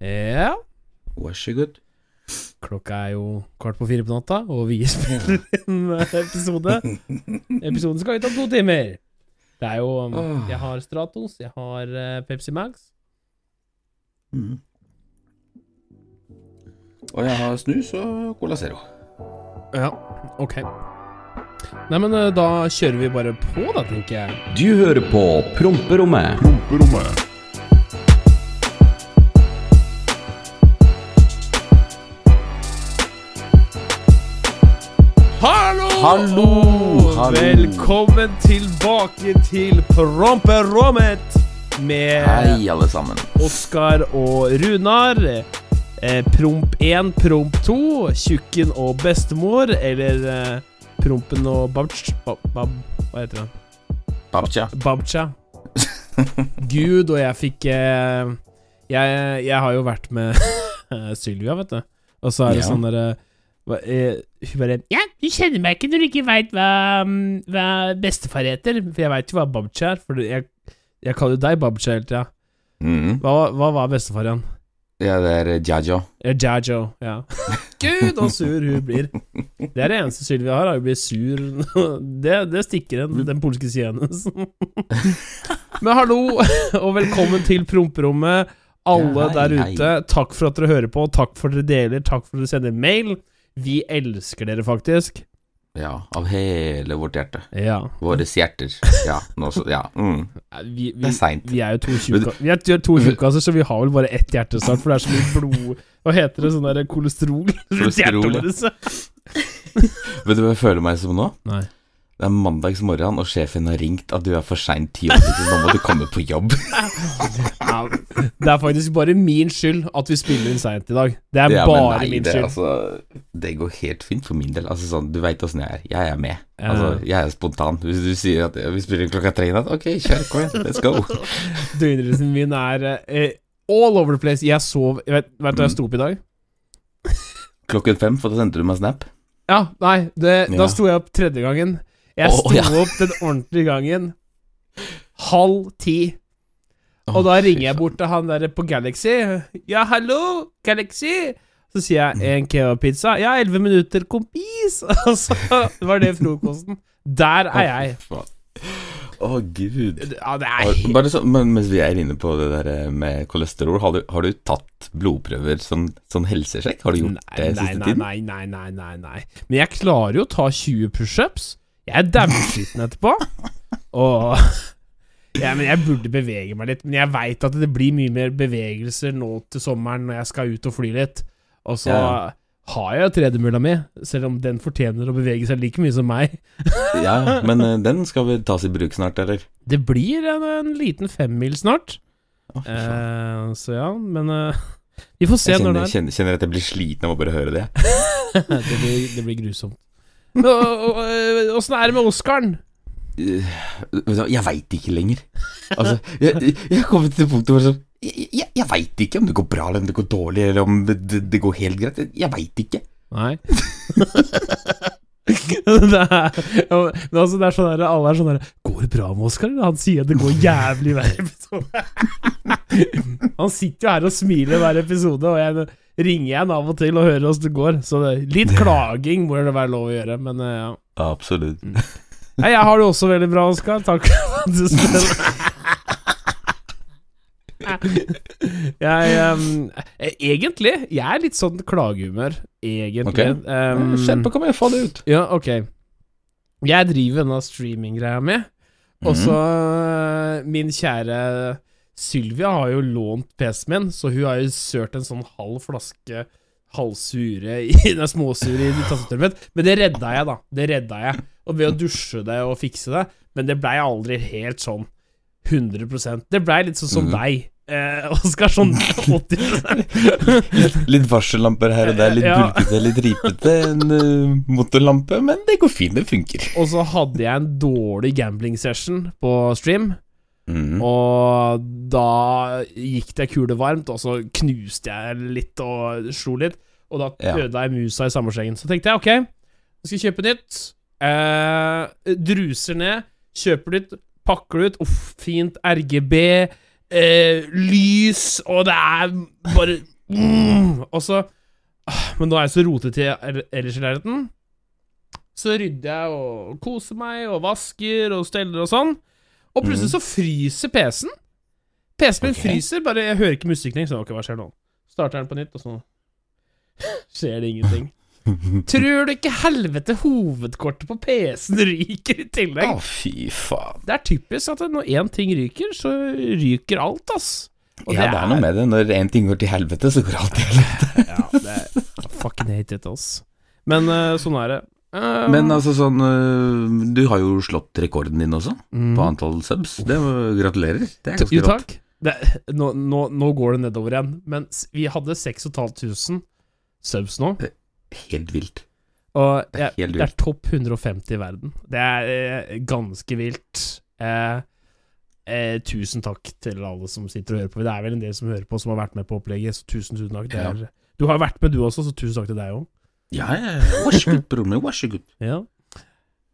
Ja. Vær så god. Klokka er jo kvart på fire på natta, og vi spiller en episode. Episoden skal ut om to timer. Det er jo um, Jeg har Stratos, jeg har eh, Pepsi Max. Mm. Og jeg har snus og Cola Zero. Ja, ok. Nei, men eh, da kjører vi bare på, da, tenker jeg. Du hører på Promperommet. Hallo! Hallo, hallo. Velkommen tilbake til Promperommet med Hei, alle sammen. Oskar og Runar. Eh, promp 1, promp 2, Tjukken og bestemor, eller eh, Prompen og Babch... Bab, bab, hva heter det? Babcha. Babcha. Gud, og jeg fikk eh, jeg, jeg har jo vært med Sylvia, vet du. Og så er det Ja. sånn derre hva- eh, Hun bare Ja, du kjenner meg ikke når du ikke veit hva, mm, hva bestefar heter. For jeg veit jo hva Babcha er. For jeg, jeg kaller jo deg Babcha hele tida. Mm. Hva, hva var bestefar igjen? Ja, det er Jajo. Ja, Jajo. Ja. Gud, så sur hun blir. Det er det eneste Sylvia har, hun blir bli sur. Det, det stikker en, den polske sida hennes. Men hallo, og velkommen til promperommet, alle der ute. Takk for at dere hører på, takk for at dere deler, takk for at dere sender mail. Vi elsker dere faktisk. Ja, av hele vårt hjerte. Ja. Våres hjerter. Ja, nå så, ja. Mm. Vi, vi, Det er seint. vi er jo to tjukka- Vi er to- to tjukkaser, så vi har vel bare ett hjerte snart, for det er så mye blod Hva heter det? Sånn der kolesterol? Kolesterol, ja. Vet du hva jeg føler meg som nå? Nei. Det er mandagsmorgen, og sjefen har ringt at du er for seint ti år, nå må du komme på jobb. Det er faktisk bare min skyld at vi spiller inn seint i dag. Det er Ja, bare nei, min det, skyld. altså, det går helt fint for min del. Altså sånn, Du veit åssen jeg er. Jeg er med. Altså, jeg er spontan. Hvis du sier at vi spiller klokka tre i natt, ok, kjør, kom igjen, let's go. Døgnrytmen min er eh, all over the place. Jeg sov Vet du hva jeg sto opp i dag? Klokken fem, for da sendte du meg snap. Ja, nei, det, da sto jeg opp tredje gangen. Jeg sto sto ja. opp den ordentlige gangen halv ti. Og da ringer jeg bort til han der på Galaxy. Ja, hallo, Galaxy. Så sier Mm. jeg en kebabpizza. Ja, elleve minutter, kompis. Og så var det frokosten. Der er jeg. Å, oh. Gud. Ja, det er bare så, men mens vi er inne på det der eh, med kolesterol, har du, har du tatt blodprøver, sånn, sånn helsesjekk? Har du gjort Nei, det nei, siste nei, tiden? nei, nei, nei, nei, nei. Men jeg klarer jo å ta 20 pushups. Jeg er dausliten etterpå. Og ja, men Jeg burde bevege meg litt, men jeg veit at det blir mye mer bevegelser nå til sommeren når jeg skal ut og fly litt. Og så Ja. har jeg tredemølla mi, selv om den fortjener å bevege seg like mye som meg. Ja, men eh, den skal vi tas i bruk snart, eller? Det blir en, en liten femmil snart. Oh. Eh, så ja, men eh, vi får se kjenner, når det er. kjenner, kjenner at jeg blir sliten av å bare høre det. det, blir, det blir grusomt. Åssen er det med Oscaren? Eh, vet Jeg veit ikke lenger. Altså, jeg, jeg har kommet til punktet hvor sånn Jeg, jeg, jeg veit ikke om det går bra eller om det går dårlig, eller om det, det, går helt greit. Jeg, jeg veit ikke. Nei. det er, altså det er sånn der, Alle er sånn der 'Går det bra med Oscar?' Han sier det går jævlig hver episode. Han sitter jo her og smiler hver episode, og jeg ringer igjen av og til og hører åssen det går. Så det, litt klaging må det være lov å gjøre, men eh, ja. Absolutt. Nei, jeg har det også veldig bra, Oskar. Takk for at du spør. Jeg eh, Egentlig, jeg er litt sånn klagehumør. Egentlig. Okay. Um, Kjenn Kjempe, kom jeg får det ut. ja, ok. Jeg driver denne streaminggreia mi, og så mm. Min kjære Sylvia har jo lånt PC-en min, så hun har jo sølt en sånn halv flaske halvsure i den småsure i tastaturet mitt. Men det redda jeg, da. Det redda jeg. Og ved å dusje det og fikse det. Men det blei aldri helt sånn 100% Det blei litt sånn som mm. deg, eh, Oskar. Sånn 80 Litt varsellamper her og der, litt Ja. bulkete, litt ripete. En uh, motorlampe, men det går fint, det funker. Og så hadde jeg en dårlig gambling session på stream. Mhm. Og da gikk det kulevarmt, og så knuste jeg litt og slo litt. Og da ødela jeg musa i samme slengen. Så tenkte jeg ok, jeg skal kjøpe nytt. Eh, druser ned, kjøper nytt, pakker det ut. Uff, fint RGB. eh, lys, og det er bare mm, Og så ah, Men nå er jeg så rotete el- ellers i leiligheten. Så rydder jeg og koser meg og vasker og steller og sånn. Og plutselig så fryser PC-en. PC-en min okay. fryser, bare jeg hører ikke musikk lenger. Så ok, hva skjer nå? Starter den på nytt, og så skjer det ingenting. Tror du ikke helvete hovedkortet på PC-en ryker i tillegg? Å, fy faen. Det er typisk at når én ting ryker, så ryker alt, ass. Og Ja, det er noe med det. Når én ting går til helvete, så går alt til helvete. Ja, det er fucking hate it, ass. Men uh, sånn er det. Eh, Men altså sånn øh, Du har jo slått rekorden din også, mm. på antall subs. Det Gratulerer. Det er ganske Jo, rått. takk. Det, nå, nå, nå går det nedover igjen. Men vi hadde 6500 subs nå, Helt vilt. og Det er jeg, vilt. det er topp 150 i verden. Det er eh, ganske vilt. Eh, eh, tusen takk til alle som sitter og hører på. Det er vel en del som hører på, som har vært med på opplegget, så tusen, tusen takk. Det Ja. er, du har vært med, du også, så tusen takk til deg òg. Ja, ja, ja. Vær så god, broren min. Vær så god. Ja.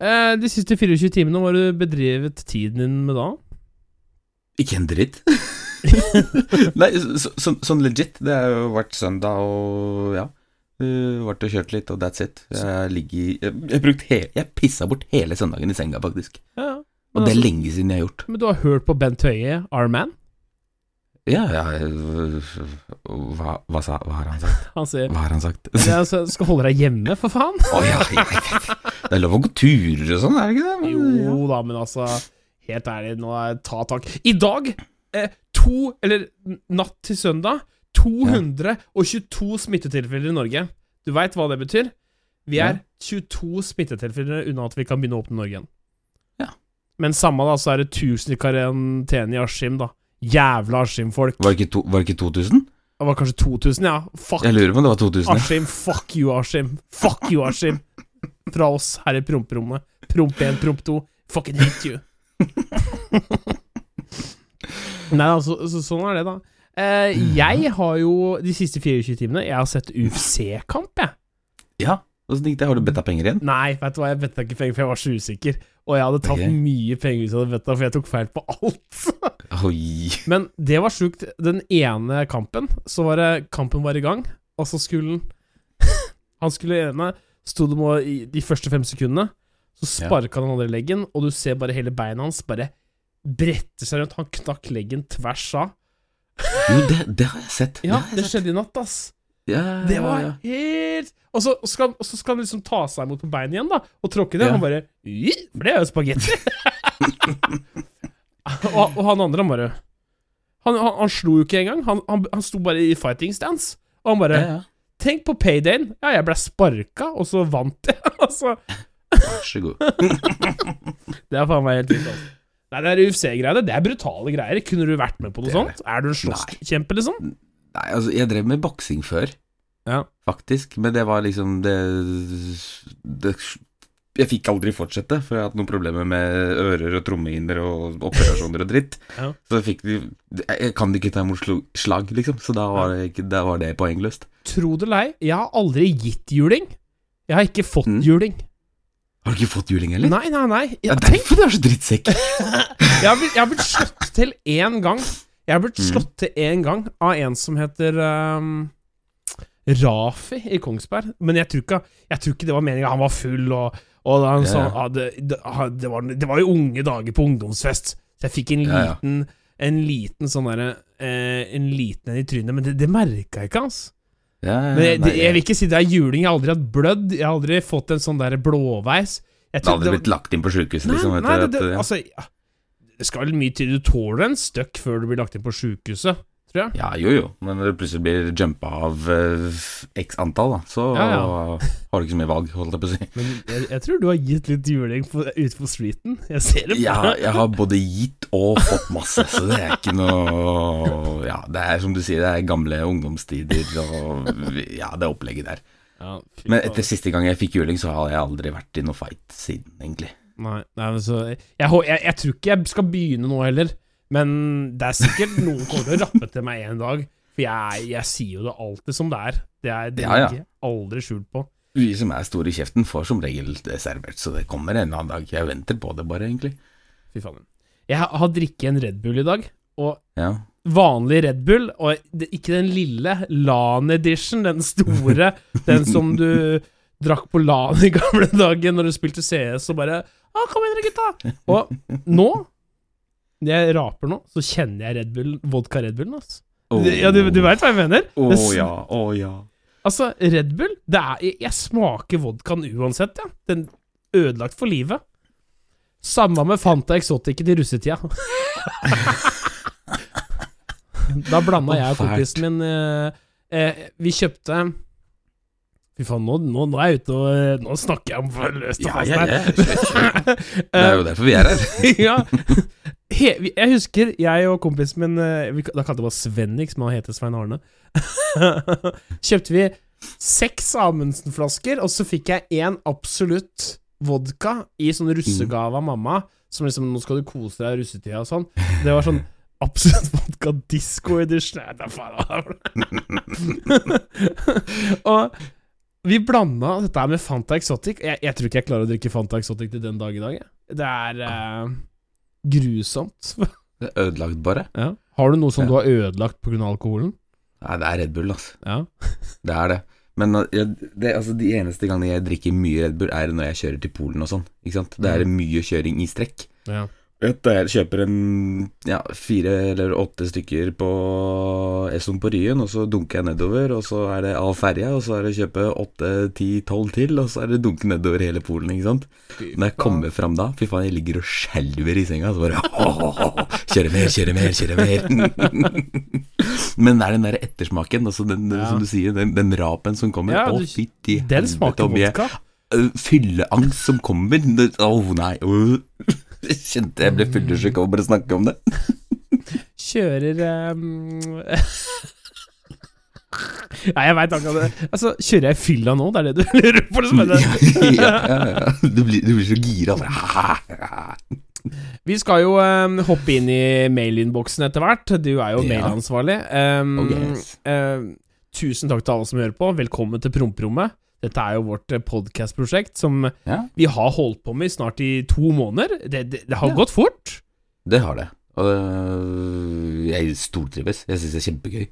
Eh, de siste 24 timene, hva har du bedrevet tiden din med da? Ikke en dritt. Nei, så, så, sånn legit. Det har jo vært søndag og ja. Uh, vært og kjørt litt, og that's it. Jeg ligger Jeg, jeg, brukt he, jeg pissa bort hele søndagen i senga, faktisk. Ja, Og det er altså, lenge siden jeg har gjort. men du har hørt på Bent Høie, Our Man? Ja, ja øh, hva, hva, sa, hva har han sagt? Han sier Hva har han sagt? ja, altså, skal holde deg hjemme, for faen. Å ja, ja, ja. Det er lov å gå turer og sånn, er det ikke det? Men. Jo da, men altså Helt ærlig, nå er ta tak. I dag, eh, to Eller natt til søndag, 222 smittetilfeller i Norge. Du veit hva det betyr? Vi er 22 smittetilfeller unna at vi kan begynne å åpne Norge igjen. Ja. Men samme da, så er det 1000 i karantene i Askim, da. Jævla Askim-folk. Var, det ikke var det ikke 2000? Det var kanskje 2000, ja. Fuck Jeg lurer på om det var 2000. ja. Askim, fuck you, Askim. Fuck you, Askim. Fra oss her i promperommet. Promp 1, promp 2. Fucking hate you. Nei, da, så, sånn er det, da. Eh, jeg har jo de siste 24 timene Jeg har sett UFC-kamp, jeg. Ja, Åssen gikk det? Har du betta penger igjen? Nei, vet du hva, jeg betta ikke penger, for jeg var så usikker. Og jeg hadde tatt okay. mye penger hvis jeg hadde betta, for jeg tok feil på alt. Men det var sjukt. Den ene kampen, så var det Kampen var i gang, og så skulle han Han skulle ene Sto det med de første fem sekundene, så Ja. han andre leggen, og du ser bare hele beina hans bare brette seg rundt. Han knakk leggen tvers av. Jo, det, det har jeg sett. Ja, det, det skjedde i natt, ass. Ja, Det var helt Og så skal, skal han liksom ta seg imot på beinet igjen, da, og tråkke det. Og han bare For det er jo spagetti. og, og han andre, han bare Han, han, han slo jo ikke engang. Han, han, han sto bare i fighting stance. Og han bare. Tenk på paydayen. Ja, jeg ble sparka, og så vant jeg. altså, Vær så god. det er faen meg helt vilt. Altså. Nei, det er UFC-greiene. Det er brutale greier. Kunne du vært med på noe Det sånt? Er du en slåsskjempe, liksom? Nei, altså, jeg drev med boksing før, Ja. faktisk, men det var liksom det, det Jeg fikk aldri fortsette, for jeg har hatt noen problemer med ører og trommehinner og operasjoner og dritt. Ja. Så jeg fikk de Jeg kan ikke ta imot slag, liksom, så da var det, da var det poengløst. Tro det eller ei, jeg har aldri gitt juling. Jeg har ikke fått Mm. juling. Har du ikke fått juling heller? Nei, nei, nei. Det Ja, er derfor du er så drittsekk. jeg har blitt, jeg har blitt slått til én gang. Jeg har blitt Mm. slått til én gang av en som heter ehm, Rafi i Kongsberg. Men jeg tror ikke, jeg tror ikke det var meninga. Han var full, og, og han sa ja. det, det, var, det var jo unge dager på ungdomsfest, så jeg fikk en liten En liten sånn derre eh, En liten en i trynet, men det, det merka jeg ikke, altså. Ja, ja, Men jeg, nei, jeg vil ikke si det er juling. Jeg har aldri hatt blødd. Jeg har aldri fått en sånn der blåveis. Jeg Det hadde det- blitt lagt inn på sjukehuset, liksom. nei, etter det, det, altså Det skal vel mye til. Du tåler en støkk før du blir lagt inn på sjukehuset, tror jeg. Ja, jo jo, men når du plutselig blir jumpa av uh, x antall, da, så Ja, har du ikke så mye valg, holdt jeg på å si. Men jeg, jeg tror du har gitt litt juling ute på streeten. Jeg ser det på Ja, deg. jeg har både gitt og fått masse, så det er ikke noe Ja, det er som du sier, det er gamle ungdomstider og ja, det opplegget der. Ja, Men etter siste gang jeg fikk juling, så har jeg aldri vært i noe fight siden, egentlig. Nei, nei men så jeg, jeg, jeg, jeg tror ikke jeg skal begynne nå heller. Men det er sikkert noen kommer til å rappe til meg en dag. For jeg, jeg sier jo det alltid som det er. Det er det Ja, ja. jeg aldri skjult på. Vi som er store i kjeften, får som regel det servert, så det kommer en annen dag. Jeg venter på det bare, egentlig. Fy faen. Jeg har- drikket en Red Bull i dag, og Ja. vanlig Red Bull, og ikke den lille LAN edition, den store, den som du drakk på LAN i gamle dager når du spilte CS og bare Å, 'Kom igjen, gutta!' Og nå, når jeg raper nå, så kjenner jeg Red Bull, vodka Red Bullen, altså. Ja, du, du veit hva jeg mener? Å oh, ja, å ja. Altså, Red Bull det er, jeg, smaker vodkaen uansett, ja. Den ødelagt for livet. Samme med Fanta Exotic i russetida. da blanda jeg og kompisen min eh, eh, Vi kjøpte Fy faen, nå, nå, nå er jeg ute og eh, Nå snakker jeg om løst og fast her. ja, ja, ja. Det er jo derfor vi er her. ja. He, jeg husker jeg og kompisen min eh, vi, Da kalte vi oss Svennik, som han heter Svein Arne. Kjøpte vi seks Amundsen-flasker, og så fikk jeg én absolutt vodka i sånn russegave av mamma. Som liksom 'Nå skal du kose deg i russetida' og sånn. Det var sånn absolutt vodka disco edition. Nei, Og vi blanda dette med Fanta Exotic. Jeg, jeg tror ikke jeg klarer å drikke Fanta Exotic til den dag i dag. Det er eh, grusomt. Det er ødelagt, bare. ja. Har du noe som Ja. du har ødelagt pga. alkoholen? Nei, det er Red Bull, altså. Ja. Det er det. Men uh, jeg, det, altså, de eneste gangene jeg drikker mye Red Bull, er når jeg kjører til Polen og sånn. Ikke sant? Det er mye kjøring i strekk. ja. Jeg kjøper en ja, fire eller åtte stykker på Esson på Ryen, og så dunker jeg nedover, og så er det av ferja, og så er det å kjøpe åtte, ti, tolv til, og så er det dunke nedover hele Polen, ikke sant. Når jeg kommer fram da, fy faen, jeg ligger og skjelver i senga, så bare åh, Kjøre mer, kjøre mer, kjøre mer. Men det er den der ettersmaken, altså den, Ja. som du sier, den, den rapen som kommer. Ja, Å, fytti. Øh, Fylleangst som kommer. å Åh, nei. øh. Jeg kjente jeg ble fyllesyk av å bare snakke om det. Kjører um... Nei, jeg veit akkurat det. Altså, kjører jeg fylla nå? Det er det du lurer på? Liksom. ja, ja, ja. Du, blir, du blir så gira. Vi skal jo um, hoppe inn i mailinnboksen etter hvert. Du er jo Ja. mailansvarlig. Um, yes. ehm, tusen takk til alle som hører på. Velkommen til Promperommet. Dette er jo vårt podkastprosjekt som Ja, vi har holdt på med i snart i to måneder. Det, det, det har Ja. gått fort. det har det. Og jeg stortrives. Jeg syns det er kjempegøy.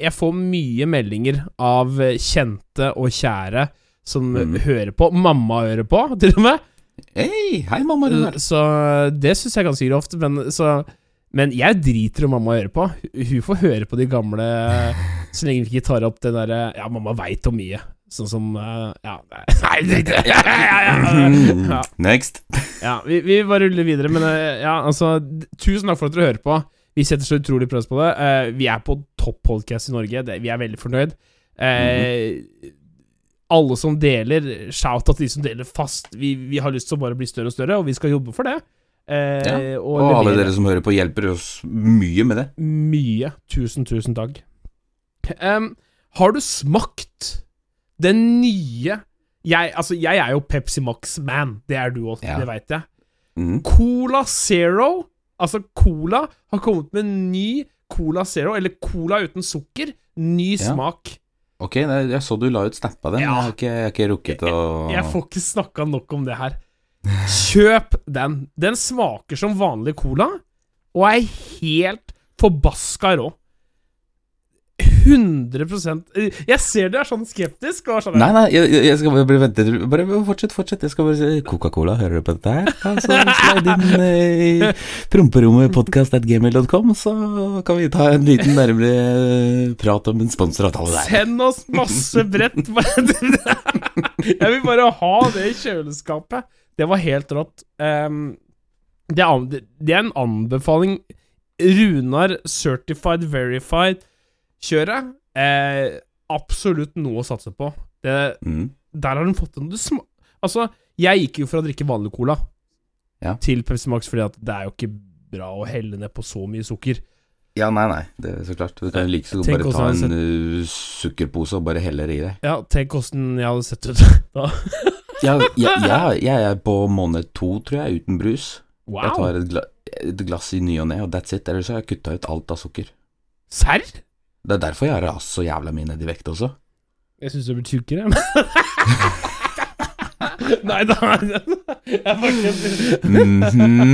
Jeg får mye meldinger av kjente og kjære som Mm. hører på. Mamma hører på, til og med. Hei, hei, mamma. Så det syns jeg ganske grovt. Men, så, men jeg driter om mamma hører på. Hun- får høre på de gamle så lenge vi ikke tar opp det derre Ja, mamma veit om mye. Sånn som uh, Ja. Ja, ja, ja, ja. Next. Ja, vi, vi bare ruller videre, men uh, ja, altså Tusen takk for at dere hører på. Vi setter så utrolig pris på det. Uh, vi er på topp podcast i Norge. Det, vi er veldig fornøyd. Eh, Alle som deler, shout at de som deler fast. Vi, vi har lyst til å bare bli større og større, og vi skal jobbe for det. Ja, og Og alle dere som hører på, hjelper oss mye med det. mye. Tusen, tusen takk. Um, har du smakt den nye jeg, altså, jeg er jo Pepsi Max-man. Det er du også, Ja. det veit jeg. Mm. Cola Zero, altså Cola, har kommet med en ny Cola Zero, eller Cola uten sukker. Ny Ja. smak. Ok, jeg så du la ut snap av den. Ja. Jeg, har ikke, jeg har ikke rukket å Jeg får ikke snakka nok om det her. Kjøp den. Den smaker som vanlig cola, og er helt forbaska rå. 100% Jeg ser du er sånn skeptisk. Sånn Nei, nei, jeg, jeg- skal bare vente Bare fortsett, fortsett. Jeg skal bare si Coca-Cola, hører du på dette her? Altså, så Slide inn eh, i promperommetpodkast.gmail.com, så kan vi ta en liten nærmere prat om en sponsoravtale der. Send oss masse brett. Jeg vil bare ha det i kjøleskapet. Det var helt rått. Um, det, er, det er en anbefaling. Runar Certified Verified-kjøret eh, absolutt noe å satse på. Det, Mm. der har den fått en sma Altså, jeg gikk jo for å drikke vanlig cola Ja. til Pepsi Max, fordi at det er jo ikke bra å helle ned på så mye sukker. Ja, nei, nei, det er så klart. Du kan like så godt bare ta en uh, sukkerpose og bare helle det i deg. Ja, tenk åssen jeg hadde sett ut da. Ja, ja, ja, jeg er på måned to, tror jeg, uten brus. Wow. Jeg tar et, gla et glass i ny og ne, og that's it. Ellers har jeg kutta ut alt av sukker. Serr? Det er derfor jeg har rast så jævla mye ned i vekt også. Jeg syns du blir tjukkere. Nei, da jeg fortsetter. Mm -hmm.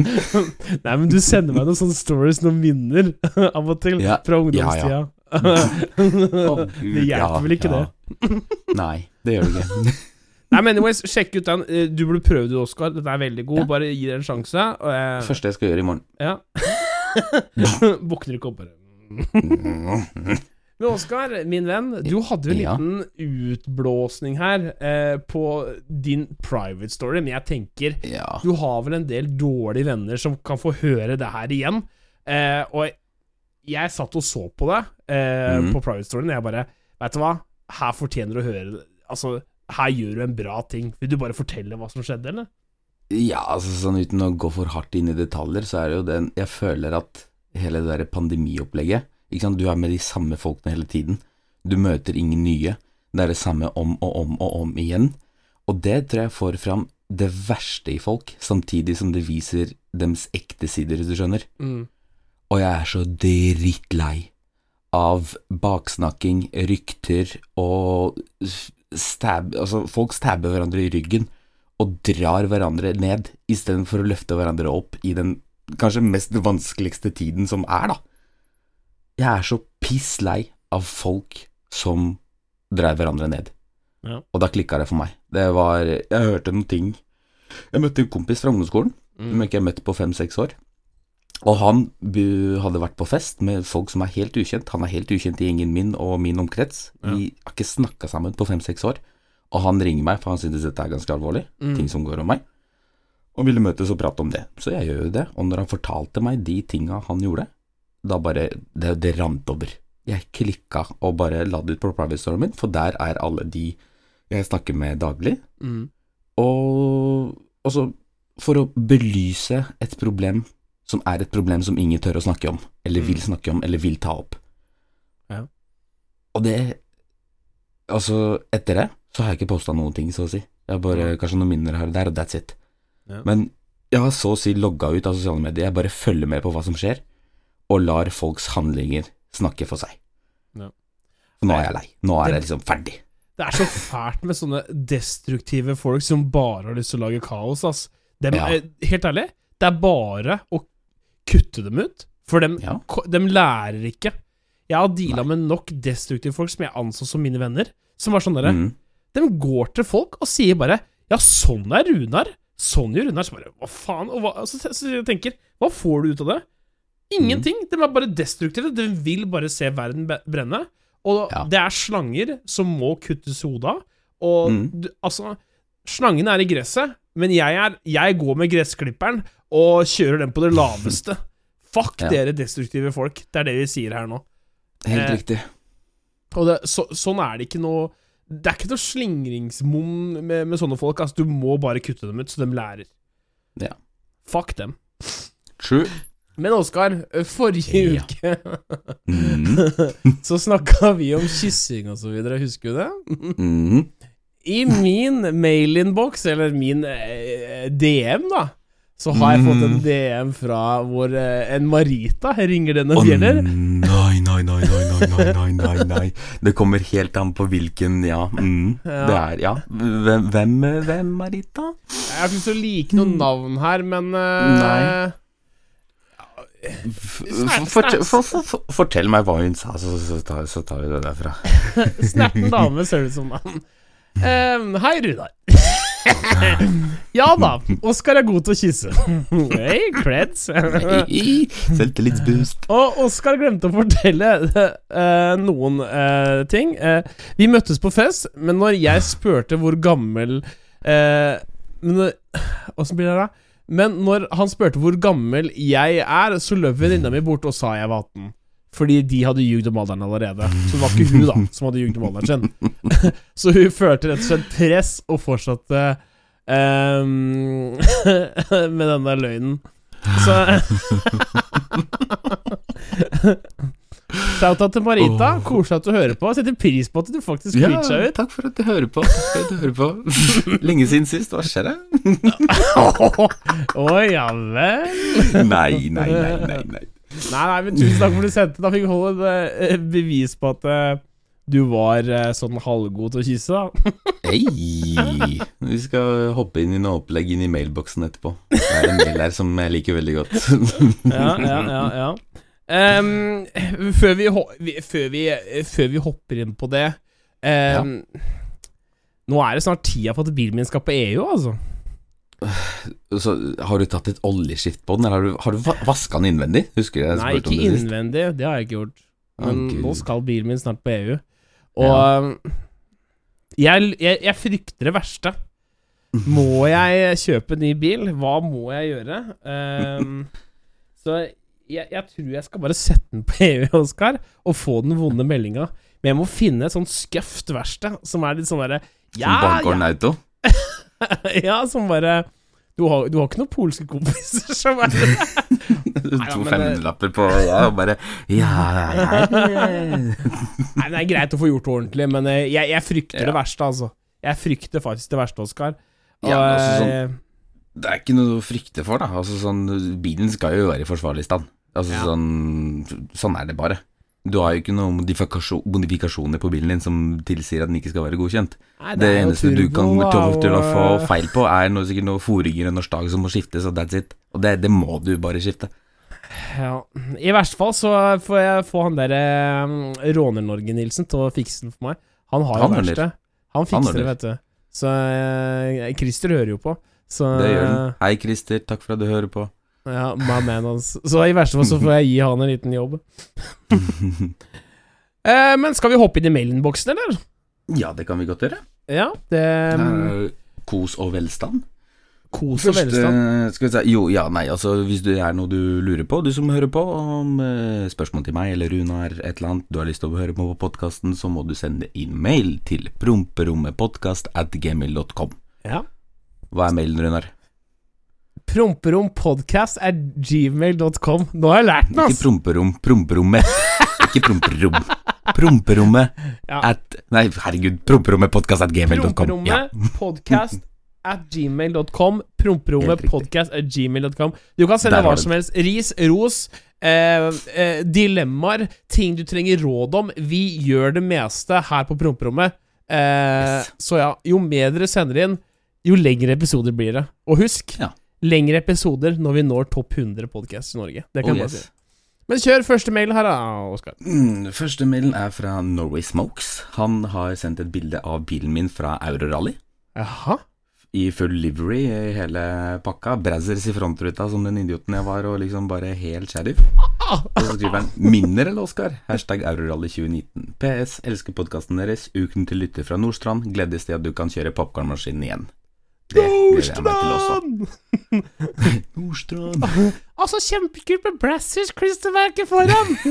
Nei, men du sender meg noen sånne stories, noen minner, av og til, Ja. fra Ja, ungdomstida. det hjelper vel ikke, det. Nei, det gjør det ikke. Nei, men anyways, sjekk ut den. Eh, Du burde prøve det, Oskar. Den er veldig god. Ja. Bare gi det en sjanse. Og, jeg... Første jeg skal gjøre i morgen. ja. Våkner ikke opp, bare. Men Oskar, min venn, du hadde jo en Ja. liten utblåsning her eh, på din private story, men jeg tenker Ja. du har vel en del dårlige venner som kan få høre det her igjen. Eh, og jeg satt og så på det eh, mm. på private storyen, og jeg bare Vet du hva, her fortjener du å høre det. Altså, her gjør du en bra ting. Vil du bare fortelle hva som skjedde, eller? Ja, altså sånn uten å gå for hardt inn i detaljer, så er det jo den Jeg føler at hele det der pandemiopplegget du er med de samme folkene hele tiden. Du møter ingen nye. Det er det samme om og om og om igjen. Og det tror jeg får fram det verste i folk, samtidig som det viser deres ekte sider, hvis du skjønner. Mm. Og jeg er så drittlei av baksnakking, rykter og stab... Altså, folk stabber hverandre i ryggen og drar hverandre ned, istedenfor å løfte hverandre opp i den kanskje mest vanskeligste tiden som er, da. Jeg er så piss lei av folk som dreiv hverandre ned. Ja. Og da klikka det for meg. Det var Jeg hørte noen ting Jeg møtte en kompis fra ungdomsskolen, Mm. som jeg ikke har møtt på fem-seks år. Og han hadde vært på fest med folk som er helt ukjent. Han er helt ukjent i gjengen min og min omkrets. Vi har ikke snakka sammen på fem-seks år. Og han ringer meg, for han synes dette er ganske alvorlig, Mm. ting som går om meg. Og ville møtes og prate om det. Så jeg gjør jo det. Og når han fortalte meg de tinga han gjorde, da bare Det, det rant over. Jeg klikka og bare la det ut på private storyen min, for der er alle de jeg snakker med daglig. Mm. Og så for å belyse et problem som er et problem som ingen tør å snakke om, eller vil snakke om, eller vil ta opp. Ja. Og det Altså, etter det så har jeg ikke posta noen ting, så å si. Jeg har bare kanskje noen minner her og der, og that's it. Ja. Men jeg har så å si logga ut av sosiale medier. Jeg bare følger med på hva som skjer, og lar folks handlinger snakke for seg. Ja. Nå er jeg lei. Nå er Det- jeg liksom ferdig. Det er så fælt med sånne destruktive folk som bare har lyst til å lage kaos, ass. Dem, Ja. eh, helt ærlig, det er bare å kutte dem ut, for dem, Ja. dem lærer ikke. Jeg har deala med nok destruktive folk som jeg anså som mine venner, som var sånn derre Mm. De går til folk og sier bare 'Ja, sånn er Runar'. Sånn gjør Runar. Så bare Hva faen? Og hva, så, så jeg tenker Hva får du ut av det? Ingenting. De er bare destruktive. De vil bare se verden brenne. Og Ja. det er slanger som må kuttes i hodet av. Og Mm. du, altså Slangen er i gresset, men jeg, er, jeg går med gressklipperen og kjører den på det laveste. Fuck Ja. dere destruktive folk. Det er det vi sier her nå. Helt Eh, riktig. Og det, så, sånn er det ikke noe Det er ikke noe slingringsmonn med, med sånne folk. Altså, du må bare kutte dem ut, så de lærer. Ja. Fuck dem. True. Men Oskar, forrige Ja. uke Mm. så snakka vi om kyssing og så videre, husker du det? Mm. I min mailinnboks, eller min eh, DM, da, så har jeg fått en Mm. DM fra hvor eh, en Marita ringer denne fjeller. Oh. Nei, nei, nei, nei, nei, nei, nei. Det kommer helt an på hvilken, ja. Mm. Ja. Det er, ja. Hvem, hvem, hvem Marita? Jeg har ikke lyst til å like noen navn her, men eh, Nei. Fortell, for, for, for, fortell meg hva hun sa, så, så, tar, så tar vi det derfra. Snerten dame ser det ut som. Ehm, hei, Runar. ja da, Oskar er god til å kysse. Hei, creds. Selvtillitsboost. Og Oskar glemte å fortelle uh, noen uh, ting. Uh, vi møttes på fest, men når jeg spurte hvor gammel uh, Åssen blir det da? Men når han spurte hvor gammel jeg er, så løp venninna mi bort og sa jeg var 18. Fordi de hadde ljugd om alderen allerede. Så det var ikke hun da som hadde ljugd om alderen sin. så hun følte rett og slett press og fortsatte um, med den der løgnen. Så Shout-out til Marita. Oh. Koselig at du hører på. Setter pris på at du faktisk Ja, reacha ut. takk for at du hører på. At du hører på. Lenge siden sist, hva skjer det? Å ja vel. Nei, nei, nei, nei. nei. Nei, nei, men tusen takk for at du sendte. Da fikk vi holde et eh, bevis på at eh, du var eh, sånn halvgod til å kysse, da. Hei! Vi skal hoppe inn i noe opplegg inn i mailboksen etterpå. Det er en mail her som jeg liker veldig godt. Ja, ja, ja, ja. Um, før, vi, før, vi, før vi hopper inn på det ehm, Nå er det snart tida for at bilen min skal på EU, altså. Så har du tatt et oljeskift på den, eller har du, har du vaska den innvendig? Husker jeg Nei, ikke om det innvendig, det har jeg ikke gjort. Men oh, nå skal bilen min snart på EU. Og Ja. ehm, jeg, jeg, jeg frykter det verste. Må jeg kjøpe ny bil? Hva må jeg gjøre? Um, så jeg, jeg tror jeg skal bare sette den på EU, Oskar, og få den vonde meldinga. Men jeg må finne et sånt skøft verksted som er litt sånn derre Som Ja, Bankgården Auto? ja, som bare du har, du har ikke noen polske kompiser som er To men det- femmelapper på ja, og bare Ja, ja, ja. Nei, det er greit å få gjort det ordentlig, men eh, jeg, jeg frykter Ja. det verste, altså. Jeg frykter faktisk det verste, Oskar. Og, Ja, altså sånn- eh, Det er ikke noe å frykte for, da. Altså, sånn, bilen skal jo være i forsvarlig stand. Altså, Ja. sånn, sånn er det bare. Du har jo ikke noen modifikasjon, modifikasjoner på bilen din som tilsier at den ikke skal være godkjent. nei, Det, det eneste eneste du kan turbo, til, å få feil på, er noe, sikkert noe foringer og norsk dag som må skiftes, og that's it. Og det, det må du bare skifte. Ja. I verste fall så får jeg få han der eh, Råner-Norge-Nilsen til å fikse den for meg. Han har jo Han verksted. Han Han fikser det, vet du. Så eh, Christer hører jo på. Så Det gjør den. Hei, Christer, takk for at du hører på. Ja, my man hans. Så i verste fall så får jeg gi han en liten jobb. Eh, men skal vi hoppe inn i mailinnboksen, eller? ja, det kan vi godt gjøre. Ja, det Eh, Kos og velstand. Kos og velstand. skal vi si, jo, ja, nei, altså Hvis det er noe du lurer på, du som hører på, om eh, spørsmål til meg eller Runar, et eller annet du har lyst til å høre på på podkasten, så må du sende inn mail til promperommetpodkast at gmail.com. Ja. Hva er mailen, Runar? Promperompodcast at gmail.com. Nå har jeg lært den, Ikke promperom, promperommet. Ikke promperom. Promperommet Ja. at Nei, herregud, promperommetpodkast at gmail.com. Ja. Promperommet podcast at gmail.com. Promperommet Helt riktig. podcast at gmail.com. Du kan sende hva som helst. Ris, ros, eh, eh, dilemmaer, ting du trenger råd om. Vi gjør det meste her på Promperommet. Eh, Yes. Så ja, jo mer dere sender inn, jo lengre episoder blir det. Og husk, Ja. Lengre episoder når vi når topp 100 podcasts i Norge. Det kan Oh, jeg bare yes. si. Men kjør første mail her, da, Oskar. Mm, første mailen er fra Norway Smokes. Han har sendt et bilde av bilen min fra Eurorally. Jaha? I full livery i hele pakka. Brazzers i frontruta som den idioten jeg var, og liksom bare helt sheriff. Og så skriver han 'Minner eller Oskar?' Hashtag Eurorally 2019. PS. Elsker podkasten deres. Uken til lytter fra Nordstrand. Gledes til at du kan kjøre popkornmaskinen igjen. Også. Nordstrand! Altså, kjempekult med Brassers-klistremerket foran!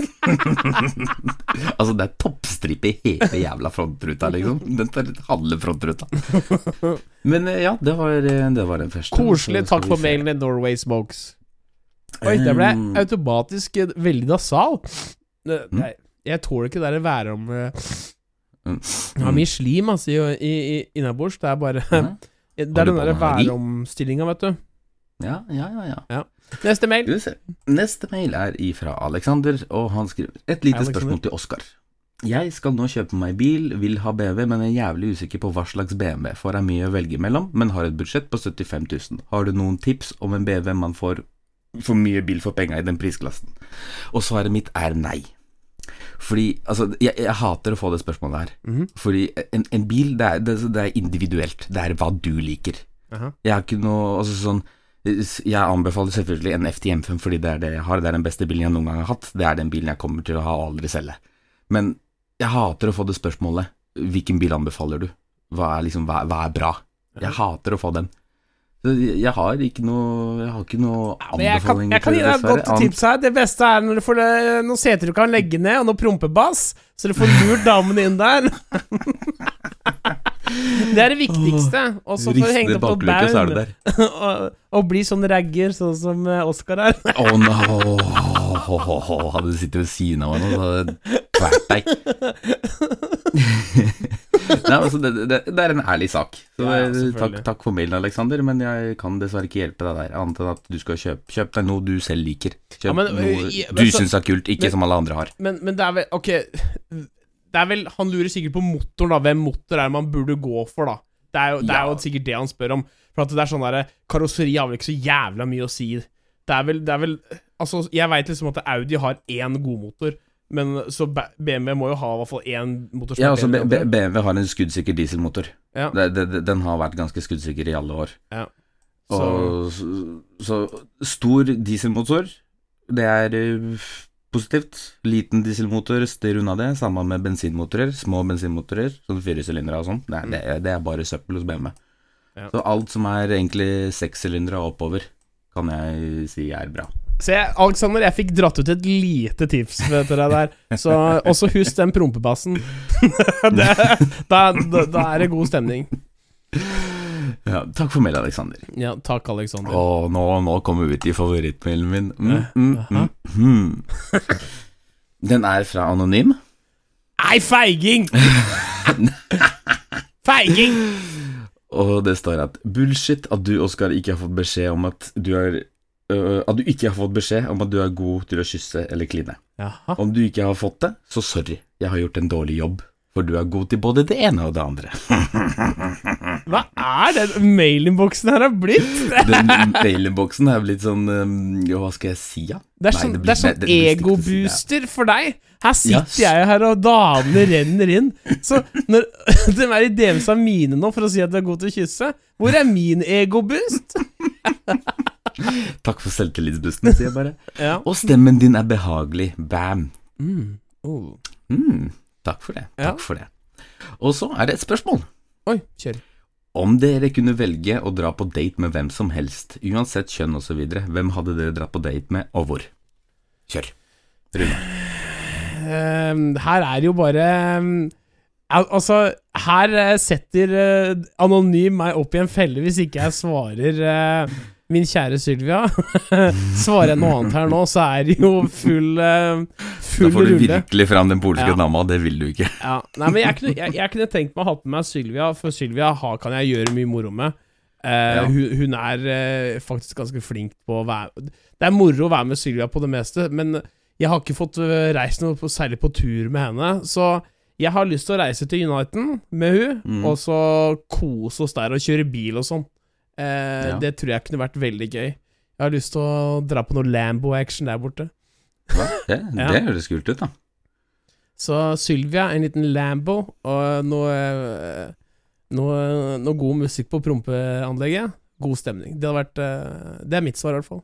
Altså, det er toppstripe i hele jævla frontruta, liksom. Den tar halve frontruta. Men eh, ja, det var, eh, det var den første. Koselig. Takk for mailen i Norway Smokes. Oi, det ble Um, automatisk eh, veldig nasal. Mm. jeg tåler ikke det der været om Mm. Jeg har mye slim altså, i, i, i innabords. Det er bare Ja, Det er den der på med allergi? væromstillinga, vet du. ja, ja, ja. ja. Neste mail. Neste mail er ifra Alexander, og han skriver Et lite Alexander. spørsmål til Oskar. Jeg skal nå kjøpe meg bil, vil ha BMW, men er jævlig usikker på hva slags BMW. Får jeg mye å velge mellom, men har et budsjett på 75 000. Har du noen tips om en BMW man får for mye bil for penga i den prisklassen? Og svaret mitt er nei. Fordi, altså, jeg, jeg hater å få det spørsmålet her. Mhm. Fordi en, en bil, det er, det, det er individuelt. Det er hva du liker. Aha. Jeg har ikke noe Altså sånn Jeg anbefaler selvfølgelig en FTM5 fordi det er det jeg har. Det er den beste bilen jeg noen gang har hatt. Det er den bilen jeg kommer til å ha og aldri selge. Men jeg hater å få det spørsmålet. Hvilken bil anbefaler du? Hva er, liksom, hva, hva er bra? Jeg hater å få den. Jeg har ikke noe Jeg har ikke noe Ja, jeg kan, jeg kan gi deg et godt tips her. Det beste er når du får det- noen seter du kan legge ned, og noe prompebass, så du får lurt damen inn der. Det er det viktigste. Og så får du hengt opp på der. og, og bli sånn ragger, sånn som eh, Oscar er. Oh, no! Hadde du sittet ved siden av meg nå, så hadde jeg kvert deg. Nei, altså, det, det, det er en ærlig sak. Så, Ja, ja, takk, takk for mailen, Aleksander, men jeg kan dessverre ikke hjelpe deg der. Annet enn at du skal kjøpe Kjøp deg noe du selv liker. Kjøp Ja, men, noe øh, men, du så- syns er kult, ikke men- som alle andre har. Men, men det er vel Ok, det er vel Han lurer sikkert på motoren, da. Hvem motor er det man burde gå for, da? Det er jo, det er jo sikkert det han spør om. For at det er sånn derre Karosseri har vel ikke så jævla mye å si. Det er vel, det er vel Altså, jeg veit liksom at Audi har én godmotor, men så BMW må jo ha i hvert fall én motor Ja, altså BMW har en skuddsikker dieselmotor. Ja. Den har vært ganske skuddsikker i alle år. Ja. Så, Og, så, stor dieselmotor, det er eh, positivt. Liten dieselmotor, styr unna det. Samme med bensinmotorer. Små bensinmotorer, sånn firesylindere og sånn. Det, det, det er bare søppel hos BMW. Ja. Så alt som er egentlig sekssylindere og oppover, kan jeg si er bra. Se, Alexander, jeg fikk dratt ut et lite tips til deg der. Så også husk den prompebassen. det, da, er det god stemning. Ja, takk for mail, Aleksander. Ja, takk, Alexander. Og nå, nå kommer vi til favorittmailen min. Mm, mm, mm, mm. Den er fra Anonym. Nei, feiging! feiging! Og det står at bullshit at du, Oskar, ikke har fått beskjed om at du er øh, At du ikke har fått beskjed om at du er god til å kysse eller kline. Jaha. Om du ikke har fått det, så sorry, jeg har gjort en dårlig jobb. For du er god til både det ene og det andre. Hva er den mailinnboksen her har blitt? Den mailinnboksen er blitt sånn Jo, Hva skal jeg si, da? Det er sånn, det sånn det- egobooster for deg. Her sitter Yes. jeg her, og damene renner inn. Så når de er i DMs av mine nå for å si at du er god til å kysse, hvor er min egoboost? Takk for selvtillitsbusten, sier jeg bare. Ja. Og stemmen din er behagelig. Bam. Mm. Oh. Mm, takk for det. Ja. Takk for det. Og så er det et spørsmål. Oi, kjør. Om dere kunne velge å dra på date med hvem som helst, uansett kjønn osv., hvem hadde dere dratt på date med, og hvor? Kjør. Rune. Ehm, her er jo bare ehm, Altså, her eh, setter eh, Anonym meg opp i en felle hvis ikke jeg svarer eh, min kjære Sylvia. svarer jeg noe annet her nå, så er det jo full uh, Da får du rulle. virkelig fram den polske Ja. dama, det vil du ikke. Ja, nei, men jeg kunne, jeg, jeg kunne tenkt meg å ha på meg Sylvia, for Sylvia har, kan jeg gjøre mye moro med. Uh, Ja. hun, hun er uh, faktisk ganske flink på å være Det er moro å være med Sylvia på det meste, men jeg har ikke fått eh, reist noe på, særlig på tur med henne. Så jeg har lyst til å reise til Uniten med hun, Mm. og så kose oss der og kjøre bil og sånn. Eh, Ja. Det tror jeg kunne vært veldig gøy. Jeg har lyst til å dra på noe Lambo-action der borte. Hva? Det, Ja. det høres kult ut, da. Så Sylvia, en liten Lambo og noe, noe, noe god musikk på prompeanlegget. God stemning. Det vært eh, Det er mitt svar, i hvert fall.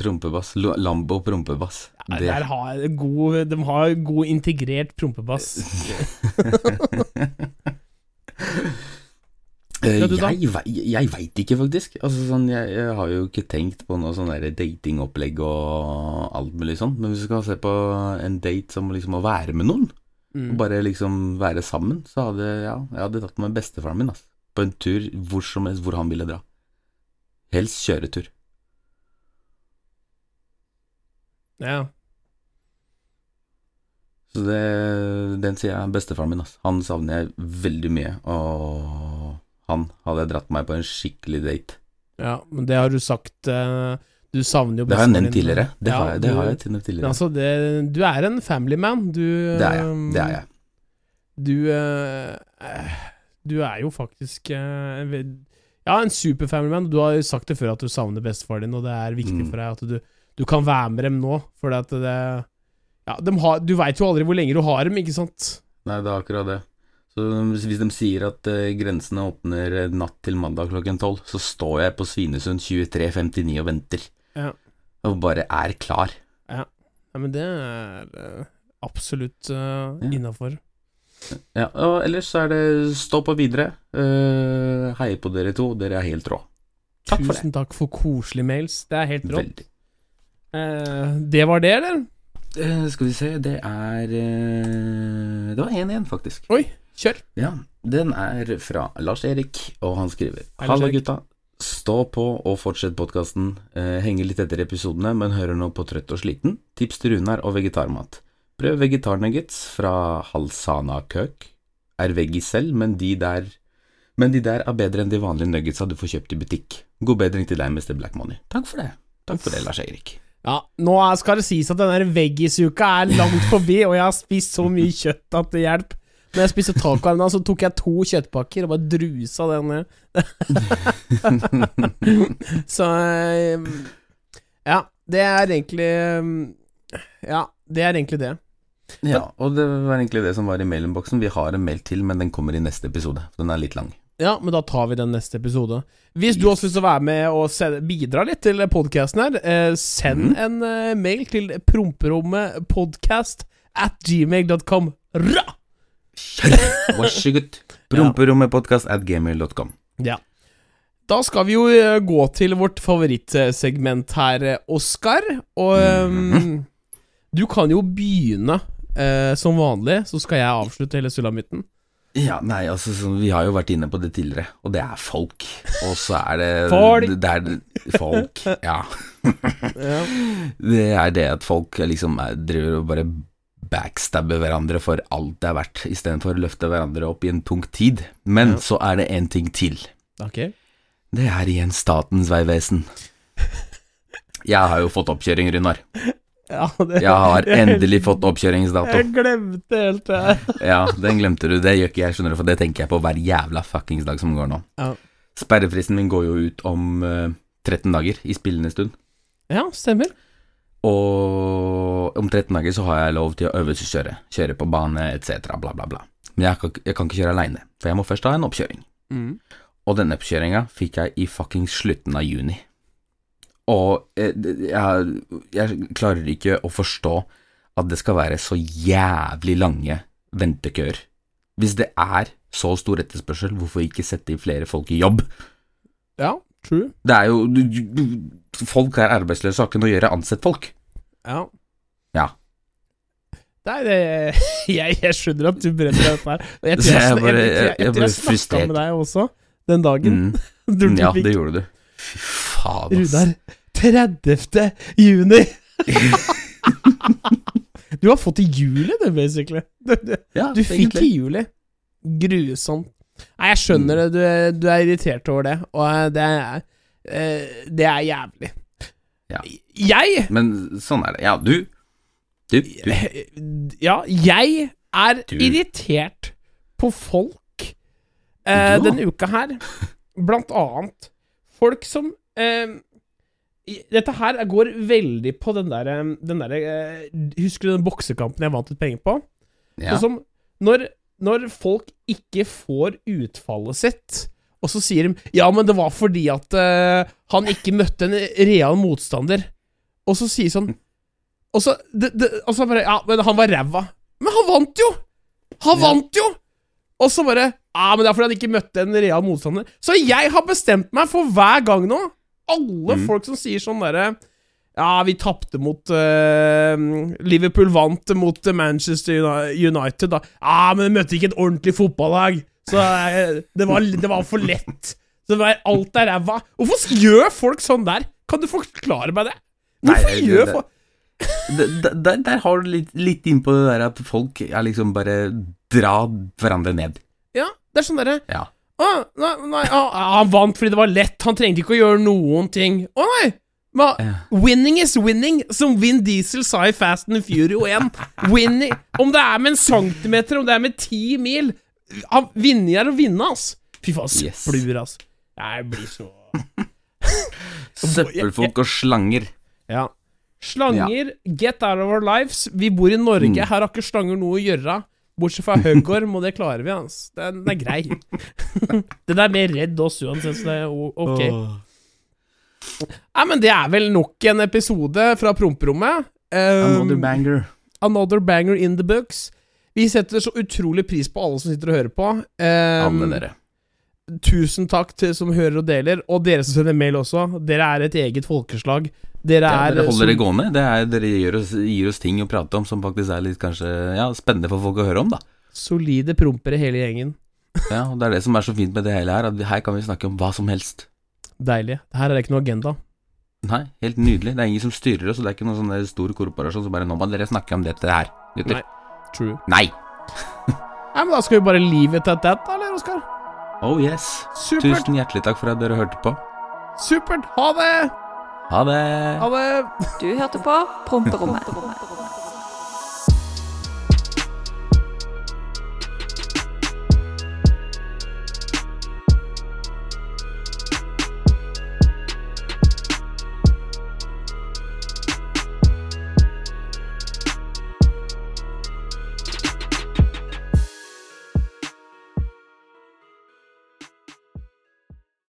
Prompebass. Lambo prompebass. Ja, Der har god, de har god integrert prompebass. Eh, Ja, jeg, jeg veit ikke, faktisk. Altså, sånn, jeg, jeg har jo ikke tenkt på noe sånn datingopplegg og alt mulig sånn. Men hvis vi skal se på en date som liksom å være med noen, Mm. og bare liksom være sammen, så hadde ja, jeg hadde tatt med bestefaren min altså, på en tur hvor som helst hvor han ville dra. Helst kjøretur. Ja. Så det, den sier jeg bestefaren min. altså. Han savner jeg veldig mye, og han hadde jeg dratt meg på en skikkelig date. ja, men det har du sagt eh, Du savner jo Det har jeg nevnt tidligere. Det Ja, har jeg, det du- har jeg nevnt tidligere. altså, det, du er en family man. Du Det er jeg. Det er jeg. Du eh, Du er jo faktisk Ja, en super superfamily man. Du har jo sagt det før at du savner bestefaren din, og det er viktig Mm. for deg at du, du kan være med dem nå, for at det Ja, de har, du veit jo aldri hvor lenge du har dem, ikke sant? Nei, det er akkurat det. Så hvis de sier at eh, grensene åpner eh, natt til mandag klokken tolv, så står jeg på Svinesund 23.59 og venter. Ja. Og bare er klar. Ja, men det er eh, absolutt uh, Ja. innafor. Ja, og ellers så er det stå på videre. Uh, heier på dere to, dere er helt rå. Takk for det. Tusen takk for koselige mails. Det er helt rått. Eh, det var det, eller? Uh, skal vi se, det er uh, Det var én igjen, faktisk. Oi, kjør. Ja, den er fra Lars Erik, og han skriver Hei, Halla gutta. Stå på og fortsett podkasten. Eh, henger litt etter episodene, men hører nå på Trøtt og sliten. Tips til Runar og vegetarmat. Prøv vegetarnuggets fra Halsana Køk. Er veggie selv, men de der Men de der er bedre enn de vanlige nuggetsa du får kjøpt i butikk. God bedring til deg, Mr. Black Money. Takk for det. Takk for det, Lars Erik. Ja, nå skal det sies at denne veggisuka er langt forbi, og jeg har spist så mye kjøtt at det hjelper. Når jeg spiste taco her så tok jeg to kjøttpakker og bare drusa det ned. så eh, Ja, det er egentlig eh, Ja, det er egentlig det. Ja, og det var egentlig det som var i mailinnboksen. Vi har en mail til, men den kommer i neste episode. Den er litt lang. Ja, men da tar vi den neste episode. Hvis du også å være med og bidra litt til podkasten her, eh, send mm. en eh, mail til promperommepodcast at gmail.com. Ra! Vær så god. Promperommepodkast at gmail.com. Ja. Da skal vi jo eh, gå til vårt favorittsegment her, eh, Oskar. Og eh, du kan jo begynne uh, som vanlig, så skal jeg avslutte hele sulamitten. Ja, nei, altså Vi har jo vært inne på det tidligere, og det er folk. Og så er det Folk. Det er folk, ja. Ja. Det er det at folk liksom er, driver og bare backstabber hverandre for alt det er verdt, istedenfor å løfte hverandre opp i en tung tid. Men Ja. så er det en ting til. Ok. Det er igjen Statens vegvesen. Jeg har jo fått oppkjøring, Runar. Ja, det, Jeg har endelig fått oppkjøringsdato. Jeg glemte helt det her. Ja, den glemte du. Det gjør ikke jeg, skjønner du, for det tenker jeg på hver jævla fuckings dag som går nå. Ja. Sperrefristen min går jo ut om uh, 13 dager, i spillende stund. Ja, stemmer. Og om 13 dager så har jeg lov til å øvelseskjøre. Kjøre på bane etc., bla, bla, bla. Men jeg kan, jeg kan ikke kjøre aleine, for jeg må først ha en oppkjøring. Mm. Og denne oppkjøringa fikk jeg i fuckings slutten av juni. Og jeg, jeg, jeg klarer ikke å forstå at det skal være så jævlig lange ventekøer. Hvis det er så stor etterspørsel, hvorfor ikke sette i flere folk i jobb? Ja, true. Det er jo Folk er arbeidsløse, har ikke noe å gjøre, ansett folk. Ja. Ja. Nei, det jeg, jeg skjønner at du brenner deg opp her. Jeg tror jeg, jeg jeg, jeg, jeg, snakka med deg også den dagen. Mm. Du, Ja, det gjorde du. Fy faen, ass. Runar, 30. juni! du har fått i juli, det, basically. Du, du, Ja, du fikk i juli. Grusomt. Nei, jeg skjønner Mm. det. Du, du er irritert over det, og det er eh, Det er jævlig. Ja. Jeg Men sånn er det. Ja, du. Du. du. Ja, jeg er Du. irritert på folk eh, ja. denne uka her. Blant annet folk som eh, Dette her går veldig på den derre den der, eh, Husker du den boksekampen jeg vant litt penger på? Ja. Sånn som når, når folk ikke får utfallet sitt, og så sier de Ja, men det var fordi at uh, han ikke møtte en real motstander. Og så sier sånn Og så, det, det, og så bare Ja, men han var ræva. Men han vant jo! Han Ja. vant jo! Og så bare Ja, men det er fordi han ikke møtte en real motstander. Så jeg har bestemt meg for hver gang nå Alle Mm. folk som sier sånn derre ja, vi tapte mot uh, Liverpool vant mot Manchester United, da. Ja, men de møtte ikke et ordentlig fotballag. Så eh, det, var, det var for lett. Så det var, alt er ræva. Hvorfor gjør folk sånn der? Kan du forklare meg det? Hvorfor Nei, det- gjør folk Der, der, der har du litt, litt inn på det der at folk er liksom bare dra hverandre ned. Ja, det er sånn derre Ja. Å, nei, nei, å, Han vant fordi det var lett. Han trengte ikke å gjøre noen ting. Å nei! Men, Ja. winning is winning, som Vin Diesel sa i Fast and Furio 1. Winning Om det er med en centimeter, om det er med ti mil Vinning Vinner er å vinne, ass. Fy faen, Yes. søppelur, ass. Jeg blir så Søppelfolk og slanger. Ja. Slanger, get out of our lives. Vi bor i Norge, Mm. her har ikke slanger noe å gjøre. Bortsett fra Høggorm, og det klarer vi, ass. Den, er grei. den er mer redd oss uansett, så det er ok. Nei, men det er vel nok en episode fra promperommet. Um, Another banger. another banger in the books. Vi setter så utrolig pris på alle som sitter og hører på. Um, dere. Tusen takk til som hører og deler, og dere som sender mail også. Dere er et eget folkeslag. Dere Ja, er dere holder det gående. Det er, dere gir oss, gir oss ting å prate om som faktisk er litt kanskje ja, spennende for folk å høre om, da. solide prompere, hele gjengen. Ja, og Det er det som er så fint med det hele her, at her kan vi snakke om hva som helst. Deilig. Her er det ikke noe agenda. Nei, helt nydelig. Det er ingen som styrer oss, og det er ikke noen sånn der stor korporasjon som bare 'Nå må dere snakke om dette her', gutter. Nei. True. Nei. Nei, men da skal vi bare leave it at that, da, eller, Oskar? Oh yes. Supert. Tusen hjertelig takk for at dere hørte på. Supert. Ha det! Ha det. Ha det! Du hørte på Promperommet.